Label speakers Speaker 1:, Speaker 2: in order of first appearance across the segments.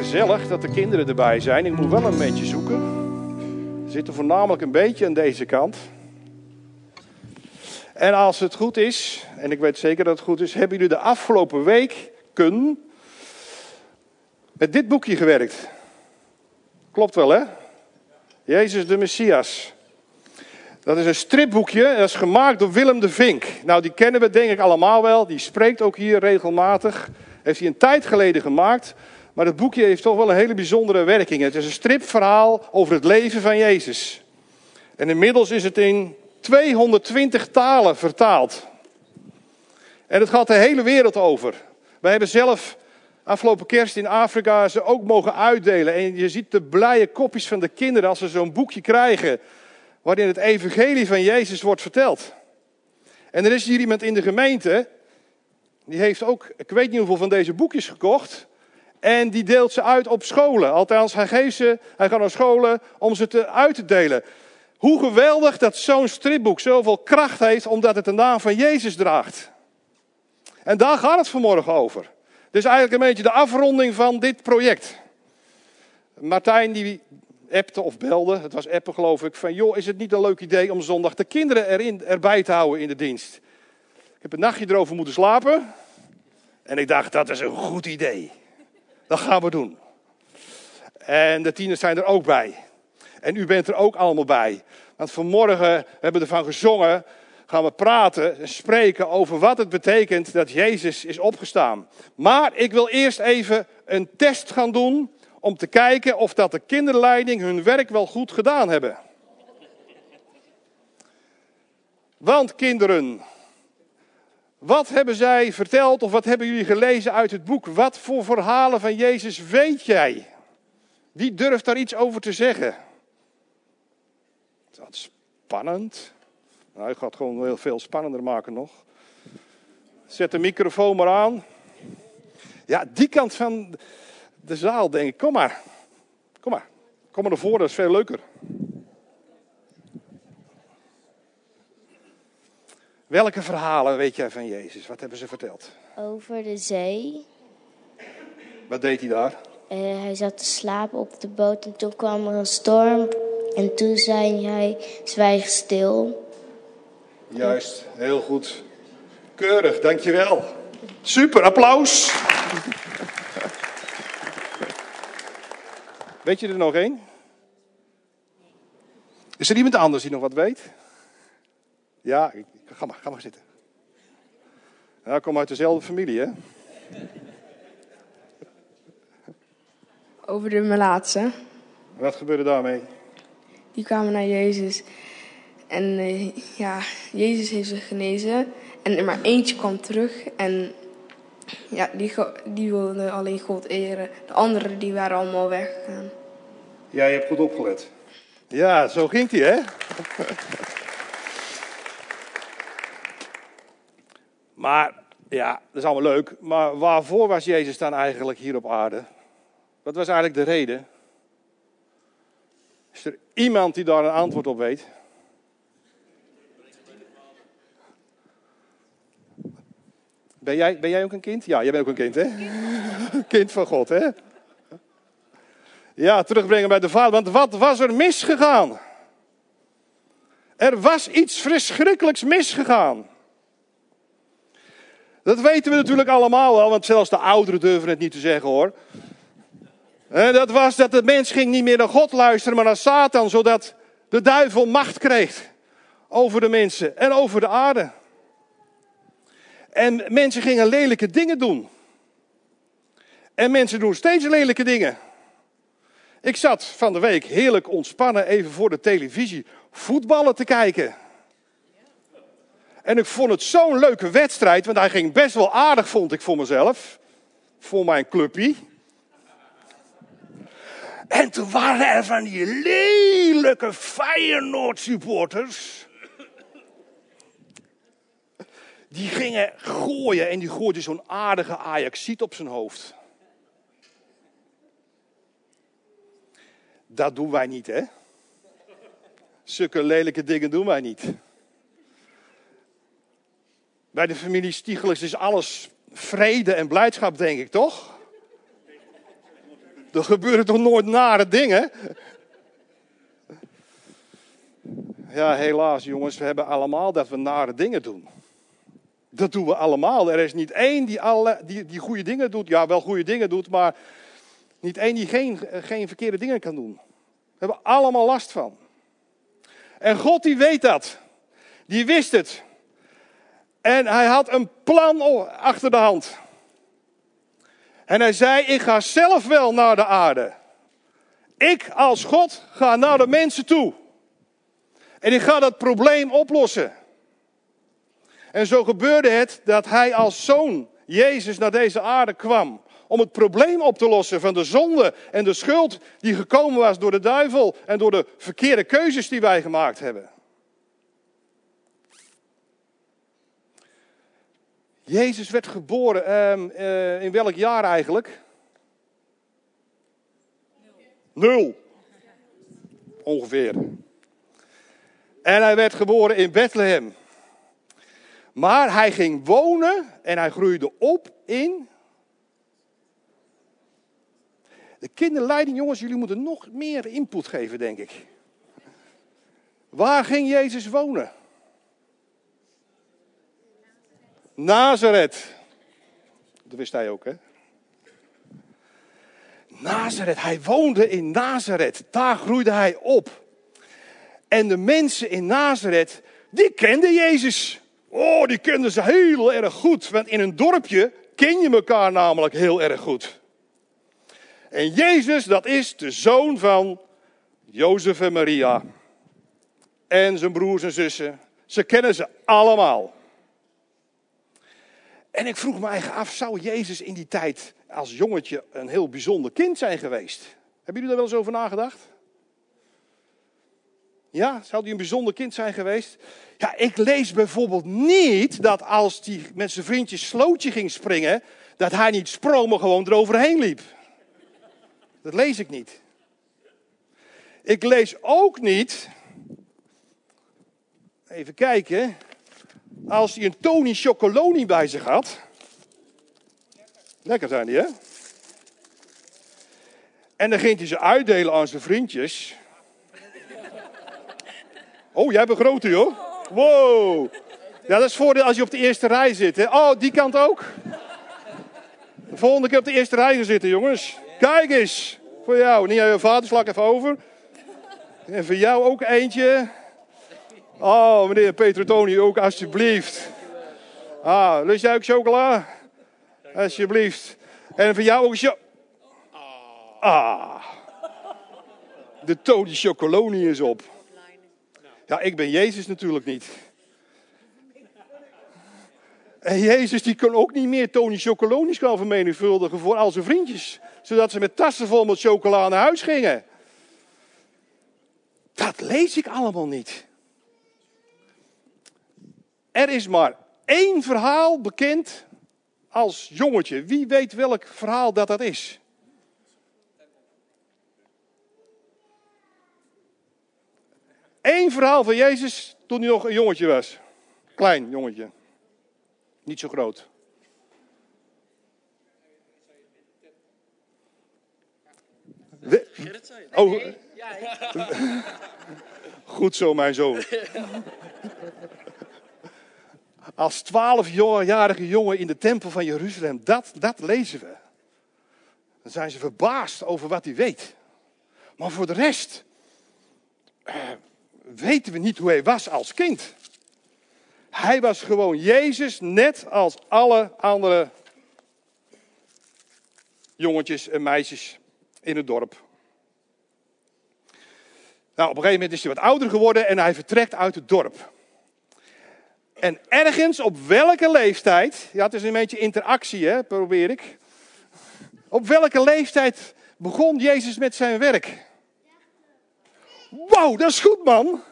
Speaker 1: gezellig dat de kinderen erbij zijn. Ik moet wel een beetje zoeken. Ze zitten voornamelijk een beetje aan deze kant. En als het goed is, en ik weet zeker dat het goed is, hebben jullie de afgelopen weken met dit boekje gewerkt. Klopt wel, hè? Jezus de Messias. Dat is een stripboekje, dat is gemaakt door Willem de Vink. Nou, die kennen we denk ik allemaal wel. Die spreekt ook hier regelmatig. Heeft hij een tijd geleden gemaakt. Maar het boekje heeft toch wel een hele bijzondere werking. Het is een stripverhaal over het leven van Jezus. En inmiddels is het in 220 talen vertaald. En het gaat de hele wereld over. Wij hebben zelf afgelopen kerst in Afrika ze ook mogen uitdelen. En je ziet de blije kopjes van de kinderen als ze zo'n boekje krijgen. Waarin het evangelie van Jezus wordt verteld. En er is hier iemand in de gemeente. Die heeft ook, ik weet niet hoeveel van deze boekjes gekocht. En die deelt ze uit op scholen. Althans, hij geeft ze, hij gaat naar scholen om ze te, uit te delen. Hoe geweldig dat zo'n stripboek zoveel kracht heeft omdat het de naam van Jezus draagt. En daar gaat het vanmorgen over. Dus eigenlijk een beetje de afronding van dit project. Martijn die appte of belde, het was appen geloof ik, van joh, is het niet een leuk idee om zondag de kinderen erin, erbij te houden in de dienst? Ik heb een nachtje erover moeten slapen en ik dacht, dat is een goed idee. Dat gaan we doen. En de tieners zijn er ook bij. En u bent er ook allemaal bij. Want vanmorgen hebben we ervan gezongen, gaan we praten en spreken over wat het betekent dat Jezus is opgestaan. Maar ik wil eerst even een test gaan doen om te kijken of dat de kinderleiding hun werk wel goed gedaan hebben. Want kinderen, wat hebben zij verteld of wat hebben jullie gelezen uit het boek? Wat voor verhalen van Jezus weet jij? Wie durft daar iets over te zeggen? Dat is spannend. Nou, hij gaat gewoon heel veel spannender maken nog. Zet de microfoon maar aan. Ja, die kant van de zaal denk ik, kom maar. Kom maar. Kom maar naar voren, dat is veel leuker. Welke verhalen weet jij van Jezus? Wat hebben ze verteld?
Speaker 2: Over de zee.
Speaker 1: Wat deed hij daar?
Speaker 2: Uh, hij zat te slapen op de boot en toen kwam er een storm. En toen zei hij, zwijg stil.
Speaker 1: Juist, heel goed. Keurig, dankjewel. Super, applaus. Weet je er nog één? Is er iemand anders die nog wat weet? Ja, ga maar, ga maar zitten. Ja, kom uit dezelfde familie, hè?
Speaker 3: Over de melaatse.
Speaker 1: Wat gebeurde daarmee?
Speaker 3: Die kwamen naar Jezus. En uh, ja, Jezus heeft ze genezen. En er maar eentje kwam terug. En ja, die, die wilde alleen God eren. De anderen die waren allemaal weggegaan.
Speaker 1: Ja, je hebt goed opgelet. Ja, zo ging hij, hè? Maar, ja, dat is allemaal leuk. Maar waarvoor was Jezus dan eigenlijk hier op aarde? Wat was eigenlijk de reden? Is er iemand die daar een antwoord op weet? Ben jij, ben jij ook een kind? Ja, jij bent ook een kind, hè? kind van God, hè? Ja, terugbrengen bij de vader. Want wat was er misgegaan? Er was iets verschrikkelijks misgegaan. Dat weten we natuurlijk allemaal wel, want zelfs de ouderen durven het niet te zeggen hoor. En dat was dat de mens ging niet meer naar God luisteren, maar naar Satan, zodat de duivel macht kreeg over de mensen en over de aarde. En mensen gingen lelijke dingen doen. En mensen doen steeds lelijke dingen. Ik zat van de week heerlijk ontspannen even voor de televisie voetballen te kijken. En ik vond het zo'n leuke wedstrijd, want hij ging best wel aardig, vond ik voor mezelf. Voor mijn clubje. En toen waren er van die lelijke Feyenoord supporters. Die gingen gooien en die gooiden zo'n aardige Ajaxiet op zijn hoofd. Dat doen wij niet, hè? Zulke lelijke dingen doen wij niet. Bij de familie Stieglers is alles vrede en blijdschap, denk ik, toch? Er gebeuren toch nooit nare dingen? Ja, helaas jongens, we hebben allemaal dat we nare dingen doen. Dat doen we allemaal. Er is niet één die, alle, die, die goede dingen doet. Ja, wel goede dingen doet, maar niet één die geen, geen verkeerde dingen kan doen. We hebben allemaal last van. En God die weet dat. Die wist het. En hij had een plan achter de hand. En hij zei: Ik ga zelf wel naar de aarde. Ik als God ga naar de mensen toe. En ik ga dat probleem oplossen. En zo gebeurde het dat hij als zoon Jezus naar deze aarde kwam. Om het probleem op te lossen van de zonde en de schuld die gekomen was door de duivel en door de verkeerde keuzes die wij gemaakt hebben. Jezus werd geboren ehm, eh, in welk jaar eigenlijk? Nul. Ongeveer. En hij werd geboren in Bethlehem. Maar hij ging wonen en hij groeide op in. De kinderleiding, jongens, jullie moeten nog meer input geven, denk ik. Waar ging Jezus wonen? Nazareth. Dat wist hij ook, hè? Nazareth, hij woonde in Nazareth. Daar groeide hij op. En de mensen in Nazareth, die kenden Jezus. Oh, die kenden ze heel erg goed. Want in een dorpje ken je elkaar namelijk heel erg goed. En Jezus, dat is de zoon van Jozef en Maria. En zijn broers en zussen. Ze kennen ze allemaal. En ik vroeg me eigenlijk af, zou Jezus in die tijd als jongetje een heel bijzonder kind zijn geweest? Hebben jullie daar wel eens over nagedacht? Ja, zou hij een bijzonder kind zijn geweest? Ja, ik lees bijvoorbeeld niet dat als hij met zijn vriendjes slootje ging springen, dat hij niet sprong, maar gewoon eroverheen liep. Dat lees ik niet. Ik lees ook niet, even kijken, als hij een Tony Chocoloni bij zich had. Lekker zijn die, hè? En dan ging hij ze uitdelen aan zijn vriendjes. Oh, jij een grote, joh. Wow. Ja, dat is voordeel als je op de eerste rij zit. Oh, die kant ook. De volgende keer op de eerste rij gaan zitten, jongens. Kijk eens. Voor jou. Aan je vader, slak even over. En voor jou ook eentje. Oh, meneer Petrotoni, ook alsjeblieft. Ah, lust jij ook chocola? Alsjeblieft. En voor jou ook cho... Ah. De Tony Chocoloni is op. Ja, ik ben Jezus natuurlijk niet. En Jezus die kon ook niet meer Tony Chocolonis gaan vermenigvuldigen voor al zijn vriendjes. Zodat ze met tassen vol met chocola naar huis gingen. Dat lees ik allemaal niet. Er is maar één verhaal bekend als jongetje. Wie weet welk verhaal dat dat is? Eén verhaal van Jezus toen hij nog een jongetje was. Klein jongetje. Niet zo groot. Oh. Goed zo, mijn zoon. Als twaalfjarige jongen in de tempel van Jeruzalem, dat, dat lezen we. Dan zijn ze verbaasd over wat hij weet. Maar voor de rest, eh, weten we niet hoe hij was als kind. Hij was gewoon Jezus, net als alle andere jongetjes en meisjes in het dorp. Nou, op een gegeven moment is hij wat ouder geworden en hij vertrekt uit het dorp. En ergens, op welke leeftijd, ja het is een beetje interactie hè, probeer ik. Op welke leeftijd begon Jezus met zijn werk? Wauw, dat is goed man.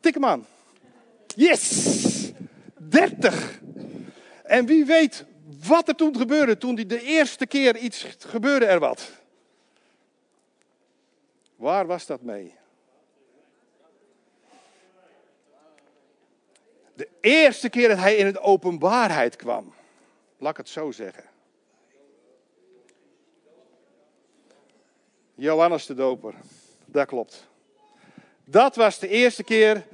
Speaker 1: Tik hem aan. Yes! 30. En wie weet wat er toen gebeurde, toen die de eerste keer iets gebeurde er wat. Waar was dat mee? De eerste keer dat hij in het openbaarheid kwam. Laat ik het zo zeggen. Johannes de Doper. Dat klopt. Dat was de eerste keer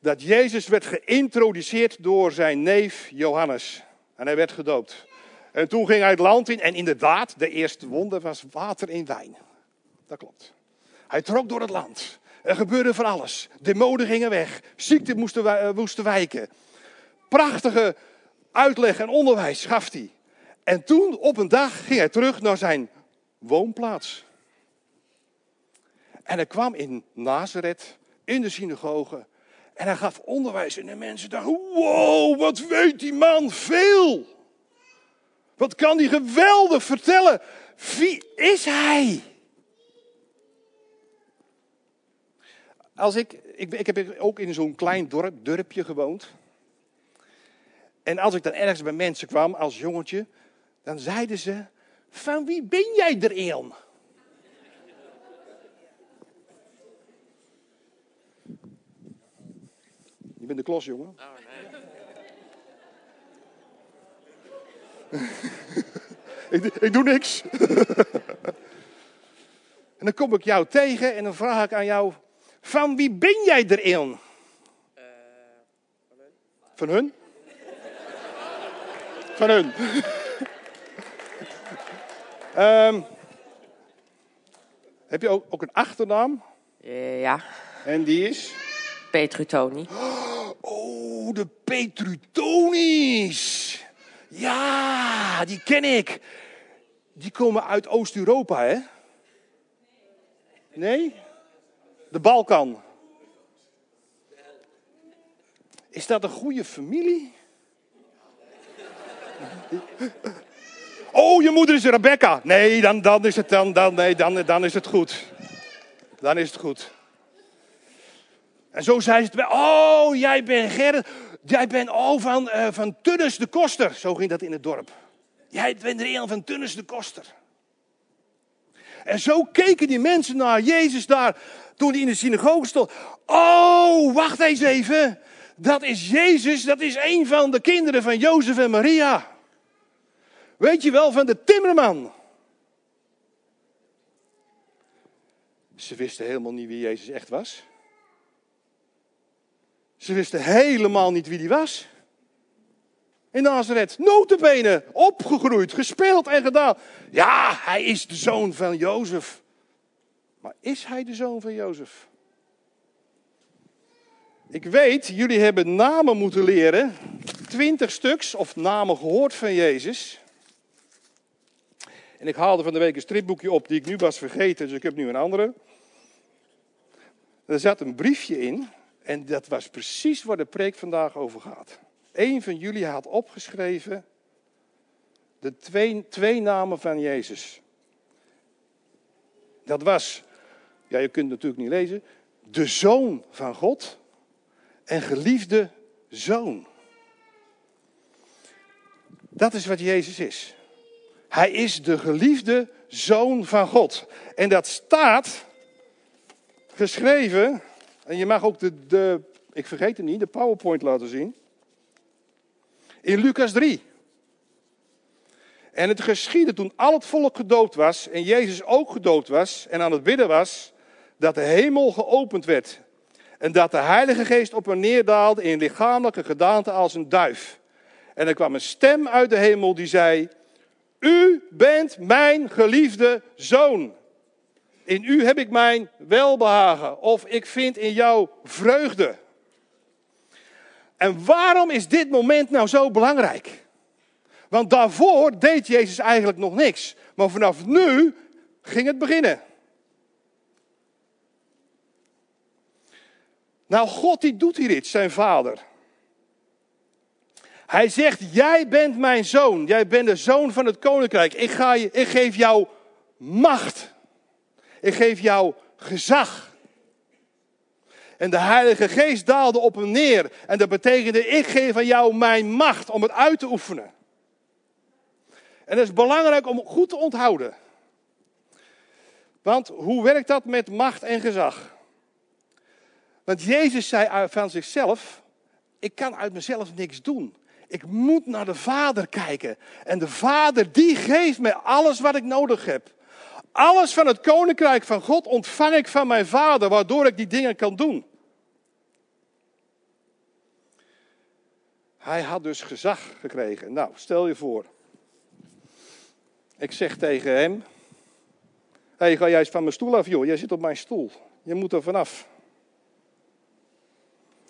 Speaker 1: dat Jezus werd geïntroduceerd door zijn neef Johannes. En hij werd gedoopt. En toen ging hij het land in en inderdaad, de eerste wonder was water in wijn. Dat klopt. Hij trok door het land. Er gebeurde van alles. Demonen gingen weg. Ziekte moesten, eh, moesten wijken. Prachtige uitleg en onderwijs gaf hij. En toen op een dag ging hij terug naar zijn woonplaats. En hij kwam in Nazareth, in de synagoge. En hij gaf onderwijs en de mensen dachten, wow, wat weet die man veel. Wat kan die geweldig vertellen. Wie is hij? Als ik, ik, ik heb ook in zo'n klein dorp, dorpje gewoond. En als ik dan ergens bij mensen kwam als jongetje, dan zeiden ze: Van wie ben jij er een? Je bent de klos, jongen. Oh, nee. ik, ik doe niks. en dan kom ik jou tegen en dan vraag ik aan jou: Van wie ben jij erin? Uh, van hun. Van hun? Um, heb je ook, ook een achternaam?
Speaker 4: Uh, ja.
Speaker 1: En die is?
Speaker 4: Petrutoni.
Speaker 1: Oh, de Petrutonis. Ja, die ken ik. Die komen uit Oost-Europa, hè? Nee? De Balkan. Is dat een goede familie? Oh, je moeder is Rebecca. Nee, dan, dan, is, het, dan, dan, nee, dan, dan is het goed. Dan is het goed. En zo zei ze het. Oh, jij bent Gerrit. Jij bent oh, van, uh, van de Koster. Zo ging dat in het dorp. Jij bent er een van Tunnes de Koster. En zo keken die mensen naar Jezus daar toen hij in de synagoge stond. Oh, wacht eens even. Dat is Jezus, dat is een van de kinderen van Jozef en Maria. Weet je wel, van de timmerman. Ze wisten helemaal niet wie Jezus echt was. Ze wisten helemaal niet wie die was. In Nazareth, notenbenen, opgegroeid, gespeeld en gedaan. Ja, hij is de zoon van Jozef. Maar is hij de zoon van Jozef? Ik weet, jullie hebben namen moeten leren. Twintig stuks of namen gehoord van Jezus. En ik haalde van de week een stripboekje op die ik nu was vergeten, dus ik heb nu een andere. Er zat een briefje in en dat was precies waar de preek vandaag over gaat. Eén van jullie had opgeschreven de twee, twee namen van Jezus. Dat was, ja je kunt het natuurlijk niet lezen, de zoon van God en geliefde zoon. Dat is wat Jezus is. Hij is de geliefde zoon van God. En dat staat geschreven, en je mag ook de, de ik vergeet het niet, de PowerPoint laten zien. In Lucas 3. En het geschiedde toen al het volk gedoopt was en Jezus ook gedoopt was en aan het bidden was, dat de hemel geopend werd. En dat de Heilige Geest op hem neerdaalde in lichamelijke gedaante als een duif. En er kwam een stem uit de hemel die zei: U bent mijn geliefde zoon. In u heb ik mijn welbehagen. Of ik vind in jou vreugde. En waarom is dit moment nou zo belangrijk? Want daarvoor deed Jezus eigenlijk nog niks. Maar vanaf nu ging het beginnen. Nou, God die doet hier iets, zijn vader. Hij zegt, jij bent mijn zoon. Jij bent de zoon van het koninkrijk. Ik, ga je, ik geef jou macht. Ik geef jou gezag. En de Heilige Geest daalde op hem neer. En dat betekende, ik geef aan jou mijn macht om het uit te oefenen. En dat is belangrijk om goed te onthouden. Want hoe werkt dat met macht en gezag? Want Jezus zei van zichzelf: Ik kan uit mezelf niks doen. Ik moet naar de Vader kijken. En de Vader die geeft mij alles wat ik nodig heb. Alles van het koninkrijk van God ontvang ik van mijn vader, waardoor ik die dingen kan doen. Hij had dus gezag gekregen. Nou, stel je voor. Ik zeg tegen hem: Hé, hey, ga jij eens van mijn stoel af, joh. Jij zit op mijn stoel. Je moet er vanaf.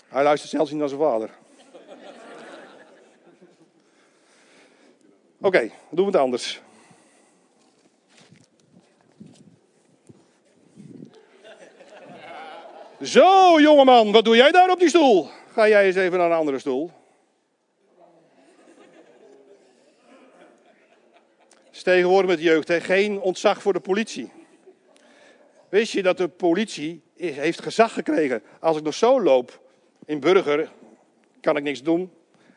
Speaker 1: Hij luistert zelfs niet naar zijn vader. Oké, doen we het anders. Zo, jongeman, wat doe jij daar op die stoel? Ga jij eens even naar een andere stoel. tegenwoordig met de jeugd, hè? geen ontzag voor de politie. Wist je dat de politie heeft gezag gekregen? Als ik nog zo loop in Burger, kan ik niks doen.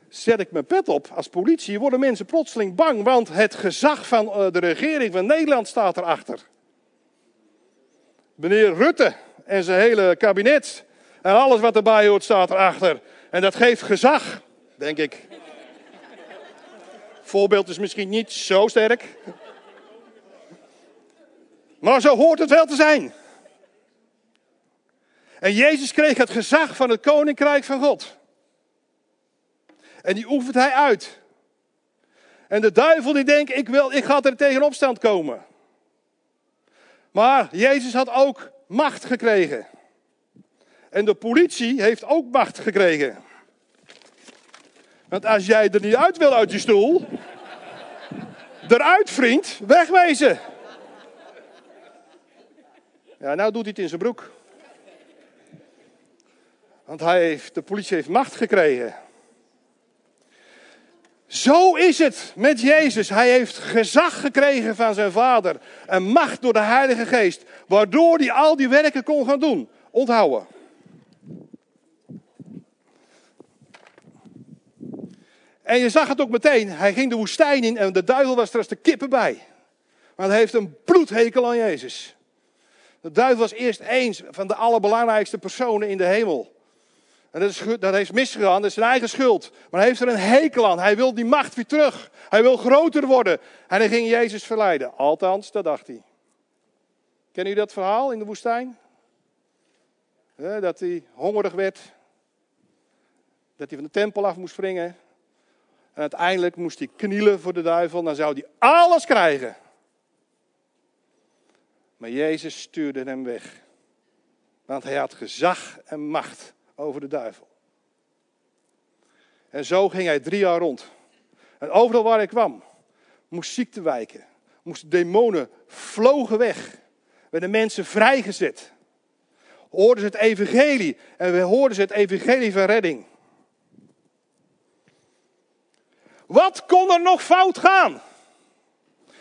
Speaker 1: Zet ik mijn pet op als politie, worden mensen plotseling bang, want het gezag van eh, de regering van Nederland staat erachter. Meneer Rutte en zijn hele kabinet en alles wat erbij hoort staat erachter. En dat geeft gezag, denk ik. Voorbeeld is misschien niet zo sterk. Maar zo hoort het wel te zijn. En Jezus kreeg het gezag van het koninkrijk van God. En die oefent hij uit. En de duivel die denkt, ik, wil, ik ga er tegen opstand komen. Maar Jezus had ook macht gekregen. En de politie heeft ook macht gekregen. Want als jij er niet uit wil uit je stoel, eruit vriend, wegwezen. Ja, nou doet hij het in zijn broek. Want hij heeft, de politie heeft macht gekregen. Zo is het met Jezus. Hij heeft gezag gekregen van zijn vader. En macht door de Heilige Geest. Waardoor hij al die werken kon gaan doen. Onthouden. En je zag het ook meteen. Hij ging de woestijn in en de duivel was er als de kippen bij. Want hij heeft een bloedhekel aan Jezus. De duivel was eerst eens van de allerbelangrijkste personen in de hemel. Dat, is, dat heeft misgegaan, dat is zijn eigen schuld. Maar hij heeft er een hekel aan. Hij wil die macht weer terug. Hij wil groter worden. En hij ging Jezus verleiden. Althans, dat dacht hij. Kennen jullie dat verhaal in de woestijn? dat hij hongerig werd. Dat hij van de tempel af moest springen. En uiteindelijk moest hij knielen voor de duivel. Dan zou hij alles krijgen. Maar Jezus stuurde hem weg. Want hij had gezag en macht over de duivel. En zo ging hij drie jaar rond. En overal waar hij kwam, moest ziekte wijken. Moesten demonen vlogen weg. Werden mensen vrijgezet. Hoorden ze het evangelie. En we hoorden ze het evangelie van redding. Wat kon er nog fout gaan?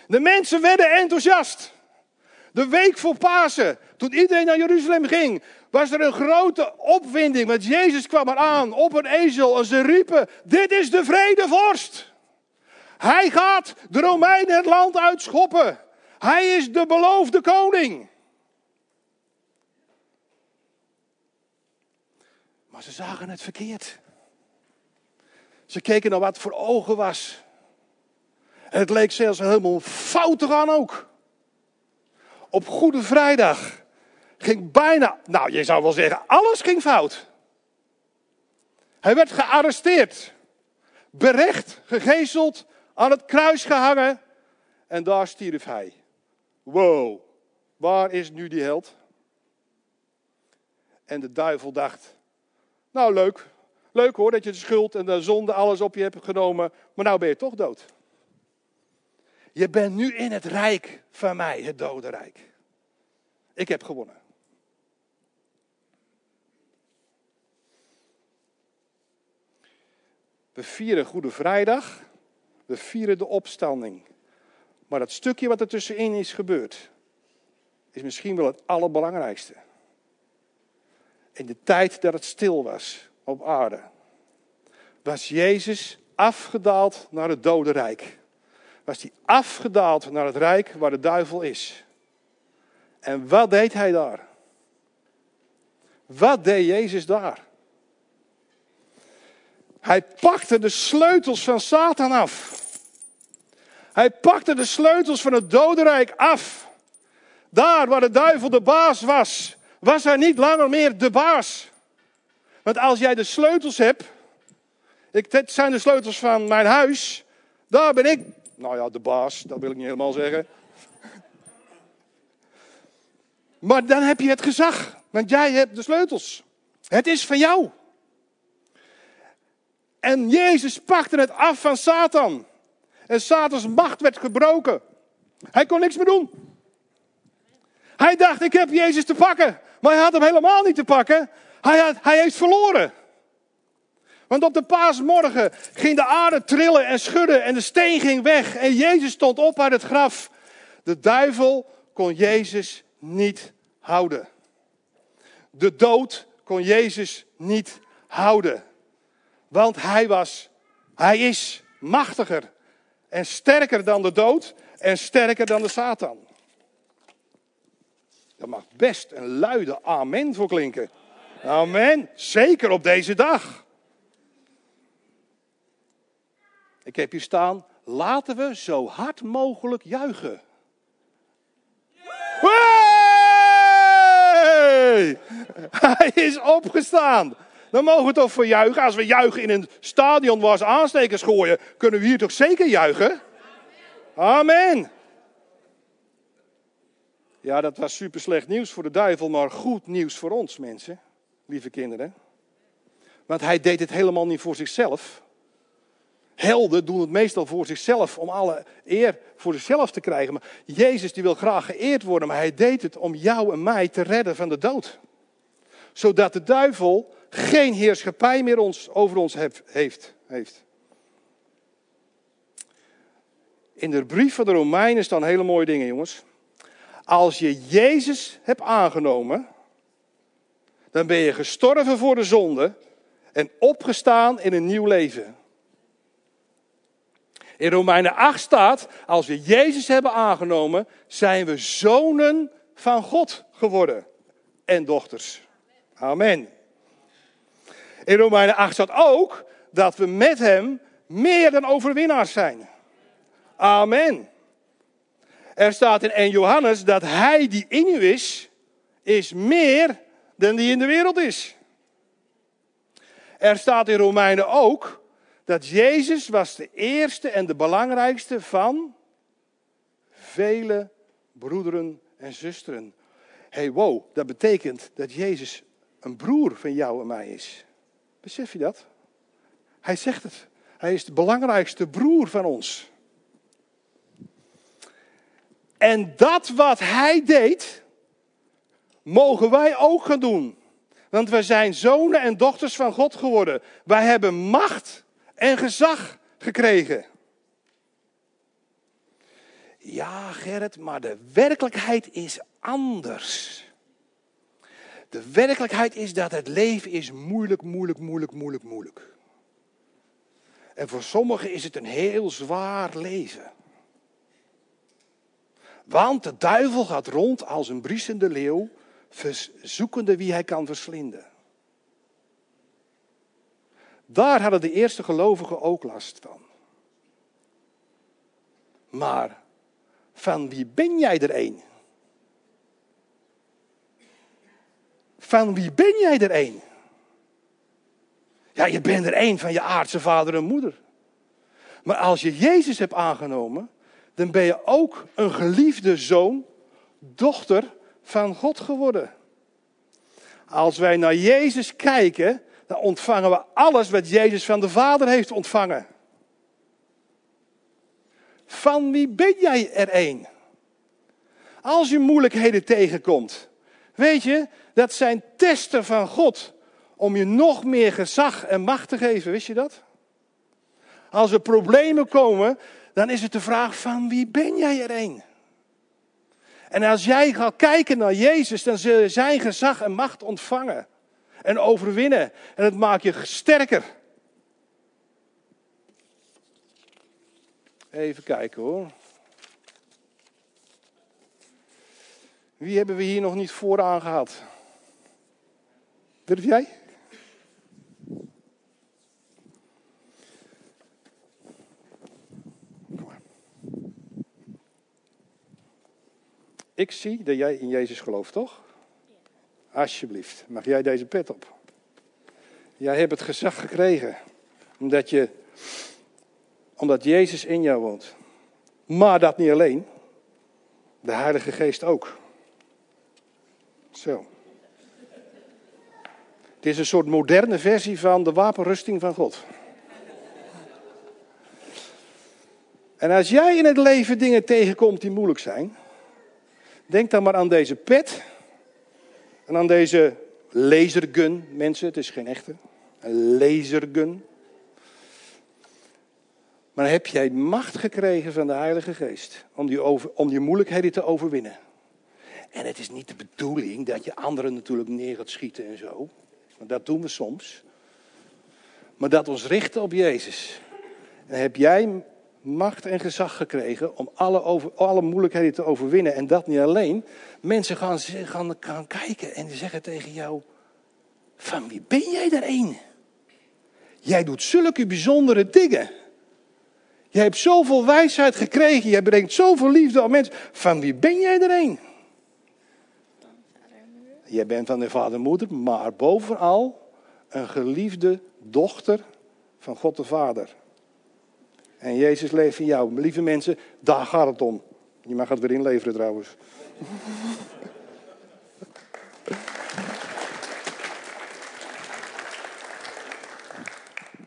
Speaker 1: De mensen werden enthousiast. De week voor Pasen, toen iedereen naar Jeruzalem ging, was er een grote opwinding. Want Jezus kwam eraan op een ezel en ze riepen: Dit is de vredevorst. Hij gaat de Romeinen het land uitschoppen. Hij is de beloofde koning. Maar ze zagen het verkeerd. Ze keken naar wat voor ogen was. En het leek zelfs helemaal fout te gaan ook. Op Goede Vrijdag ging bijna, nou je zou wel zeggen, alles ging fout. Hij werd gearresteerd, berecht, gegezeld, aan het kruis gehangen en daar stierf hij. Wow, waar is nu die held? En de duivel dacht, nou leuk, leuk hoor dat je de schuld en de zonde alles op je hebt genomen, maar nou ben je toch dood. Je bent nu in het rijk van mij, het dodenrijk. Ik heb gewonnen. We vieren Goede Vrijdag. We vieren de opstanding. Maar dat stukje wat er tussenin is gebeurd, is misschien wel het allerbelangrijkste. In de tijd dat het stil was op aarde, was Jezus afgedaald naar het dodenrijk. Was hij afgedaald naar het rijk waar de duivel is. En wat deed hij daar? Wat deed Jezus daar? Hij pakte de sleutels van Satan af. Hij pakte de sleutels van het dodenrijk af. Daar waar de duivel de baas was, was hij niet langer meer de baas. Want als jij de sleutels hebt, ik, dit zijn de sleutels van mijn huis, daar ben ik, nou ja, de baas, dat wil ik niet helemaal zeggen. Maar dan heb je het gezag, want jij hebt de sleutels. Het is van jou. En Jezus pakte het af van Satan. En Satans macht werd gebroken. Hij kon niks meer doen. Hij dacht, ik heb Jezus te pakken. Maar hij had hem helemaal niet te pakken. Hij, had, hij heeft verloren. Want op de paasmorgen ging de aarde trillen en schudden en de steen ging weg. En Jezus stond op uit het graf. De duivel kon Jezus niet houden. De dood kon Jezus niet houden. Want hij was, hij is machtiger en sterker dan de dood en sterker dan de Satan. Daar mag best een luide amen voor klinken. Amen. Zeker op deze dag. Ik heb hier staan, laten we zo hard mogelijk juichen. Hey! Hij is opgestaan. Dan mogen we toch voor juichen. Als we juichen in een stadion waar ze aanstekers gooien, kunnen we hier toch zeker juichen? Amen. Ja, dat was super slecht nieuws voor de duivel, maar goed nieuws voor ons mensen, lieve kinderen. Want hij deed het helemaal niet voor zichzelf. Helden doen het meestal voor zichzelf, om alle eer voor zichzelf te krijgen. Maar Jezus die wil graag geëerd worden, maar hij deed het om jou en mij te redden van de dood. Zodat de duivel geen heerschappij meer ons, over ons heeft, heeft. In de brief van de Romeinen staan hele mooie dingen, jongens. Als je Jezus hebt aangenomen, dan ben je gestorven voor de zonde en opgestaan in een nieuw leven. In Romeinen 8 staat, als we Jezus hebben aangenomen, zijn we zonen van God geworden en dochters. Amen. In Romeinen 8 staat ook dat we met Hem meer dan overwinnaars zijn. Amen. Er staat in 1 Johannes dat Hij die in u is, is meer dan die in de wereld is. Er staat in Romeinen ook dat Jezus was de eerste en de belangrijkste van vele broederen en zusteren. hey, wow, dat betekent dat Jezus een broer van jou en mij is. Besef je dat? Hij zegt het. Hij is de belangrijkste broer van ons. En dat wat hij deed, mogen wij ook gaan doen. Want we zijn zonen en dochters van God geworden. Wij hebben macht en gezag gekregen. Ja, Gerrit, maar de werkelijkheid is anders. De werkelijkheid is dat het leven is moeilijk, moeilijk, moeilijk, moeilijk, moeilijk. En voor sommigen is het een heel zwaar leven. Want de duivel gaat rond als een briesende leeuw, zoekende wie hij kan verslinden. Daar hadden de eerste gelovigen ook last van. Maar van wie ben jij er een? Van wie ben jij er een? Ja, je bent er een van je aardse vader en moeder. Maar als je Jezus hebt aangenomen, dan ben je ook een geliefde zoon, dochter van God geworden. Als wij naar Jezus kijken, dan ontvangen we alles wat Jezus van de Vader heeft ontvangen. Van wie ben jij er een? Als je moeilijkheden tegenkomt, weet je, dat zijn testen van God om je nog meer gezag en macht te geven. Wist je dat? Als er problemen komen, dan is het de vraag van wie ben jij er een? En als jij gaat kijken naar Jezus, dan zul je zijn gezag en macht ontvangen. En overwinnen. En het maakt je sterker. Even kijken hoor. Wie hebben we hier nog niet vooraan gehad? Durf jij? Ik zie dat jij in Jezus gelooft, toch? Alsjeblieft, mag jij deze pet op? Jij hebt het gezag gekregen, omdat, je, omdat Jezus in jou woont. Maar dat niet alleen, de Heilige Geest ook. Zo. Het is een soort moderne versie van de wapenrusting van God. En als jij in het leven dingen tegenkomt die moeilijk zijn, denk dan maar aan deze pet en aan deze lasergun. Mensen, het is geen echte. Een lasergun. Maar heb jij macht gekregen van de Heilige Geest om die, om die moeilijkheden te overwinnen. En het is niet de bedoeling dat je anderen natuurlijk neer gaat schieten en zo. Want dat doen we soms. Maar dat ons richten op Jezus. En heb jij macht en gezag gekregen om alle, over, alle moeilijkheden te overwinnen. En dat niet alleen. Mensen gaan, gaan, gaan kijken en zeggen tegen jou: Van wie ben jij er een? Jij doet zulke bijzondere dingen. Jij hebt zoveel wijsheid gekregen. Jij brengt zoveel liefde aan mensen. Van wie ben jij er een? Jij bent van de vader en moeder, maar bovenal een geliefde dochter van God de Vader. En Jezus leeft in jou. Lieve mensen, daar gaat het om. Je mag het weer inleveren trouwens.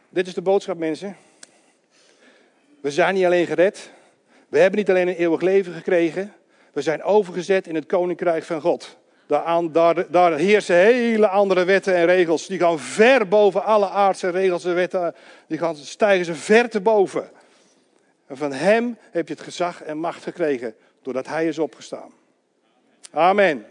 Speaker 1: Dit is de boodschap, mensen. We zijn niet alleen gered. We hebben niet alleen een eeuwig leven gekregen. We zijn overgezet in het koninkrijk van God. Daar, daar, daar heersen hele andere wetten en regels. Die gaan ver boven alle aardse regels en wetten. Die gaan, stijgen ze ver te boven. En van hem heb je het gezag en macht gekregen. Doordat hij is opgestaan. Amen.